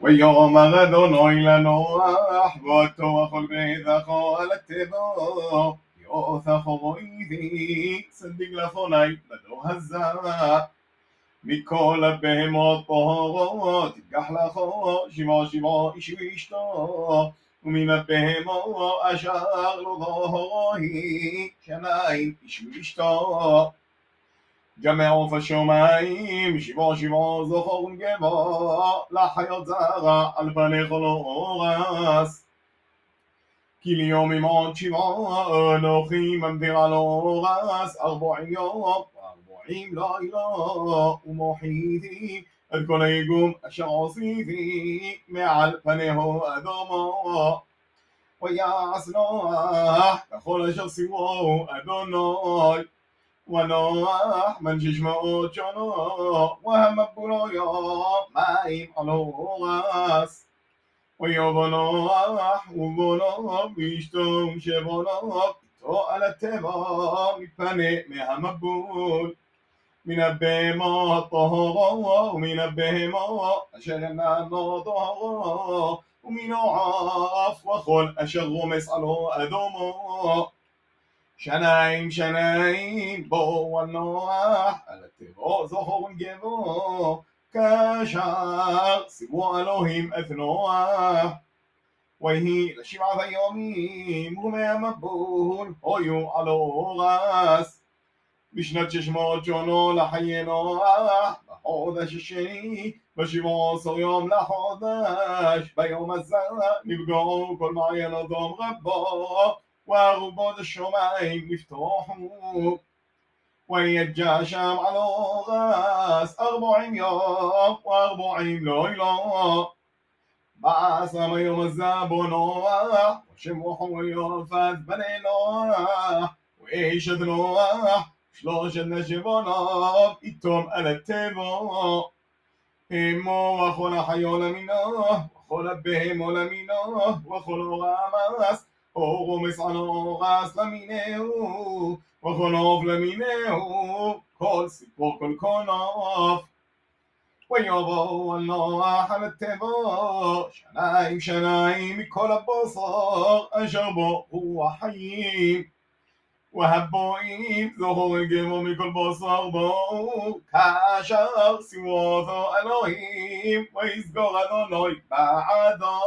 ויאמר אדוני לנוח ואותו בזכו על הטבע יוסף רואיתי צדיק לפוני בדור הזה מכל הבהמות טהורות תיקח לכו שבעה שבעה איש ואשתו ומן הבהמות אשר לא טהרו היא שניים איש ואשתו גם מעוף השמיים שבעה שבעה זכור ונקבה לחיות זרה על פניך לא אורס כי ליום עמוד שבעה אנוכי ממדיר על אורס ארבעים יום וארבעים לילה ומוחיתי את כל היגום אשר עשיתי מעל פניהו אדומו ויעש נוח ככל אשר סימו אדוני ونوح من ججم أجنو وهم برويا مايم ألواس. ويوبنوح وبنوح بيشتم شبنوح تو على التبا مفني مهم بول من البهما الطهر ومن البهما أشرنا نضهر ومن عاف وخل أشغ مسأله أدومه שניים שניים בואו הנוח על הטבע זכור ונגבו כאשר סיבו אלוהים את נוח ויהי לשבעת היומים ומהמבול היו על אורס בשנת שש מאות שונו לחיי נוח בחודש השני בשבעה עשר יום לחודש ביום הזה נפגעו כל מעיין אדום רבו וארובות השמיים נפתחו ויג'ע שם על אורס ארבעים יום וארבעים לילה בעשם היום הזה בו נוח ושמוחו יופת בני נוח ואשת נוח שלושת נשבונות איתום על הטבע אמו וכל החיו למינו וכל הבהמו למינו וכל אורמס אורומס قوم صنوغ است لمینهو و خناف لمینهو کل سیپو کل کناف و یابا الله احل التبا شنایم شنایم کل بصاق اشبا هو حیم وهبوئين ظهور جموم كل بصر بو كاشر سواث الهيم ويسجر ذنوي بعدا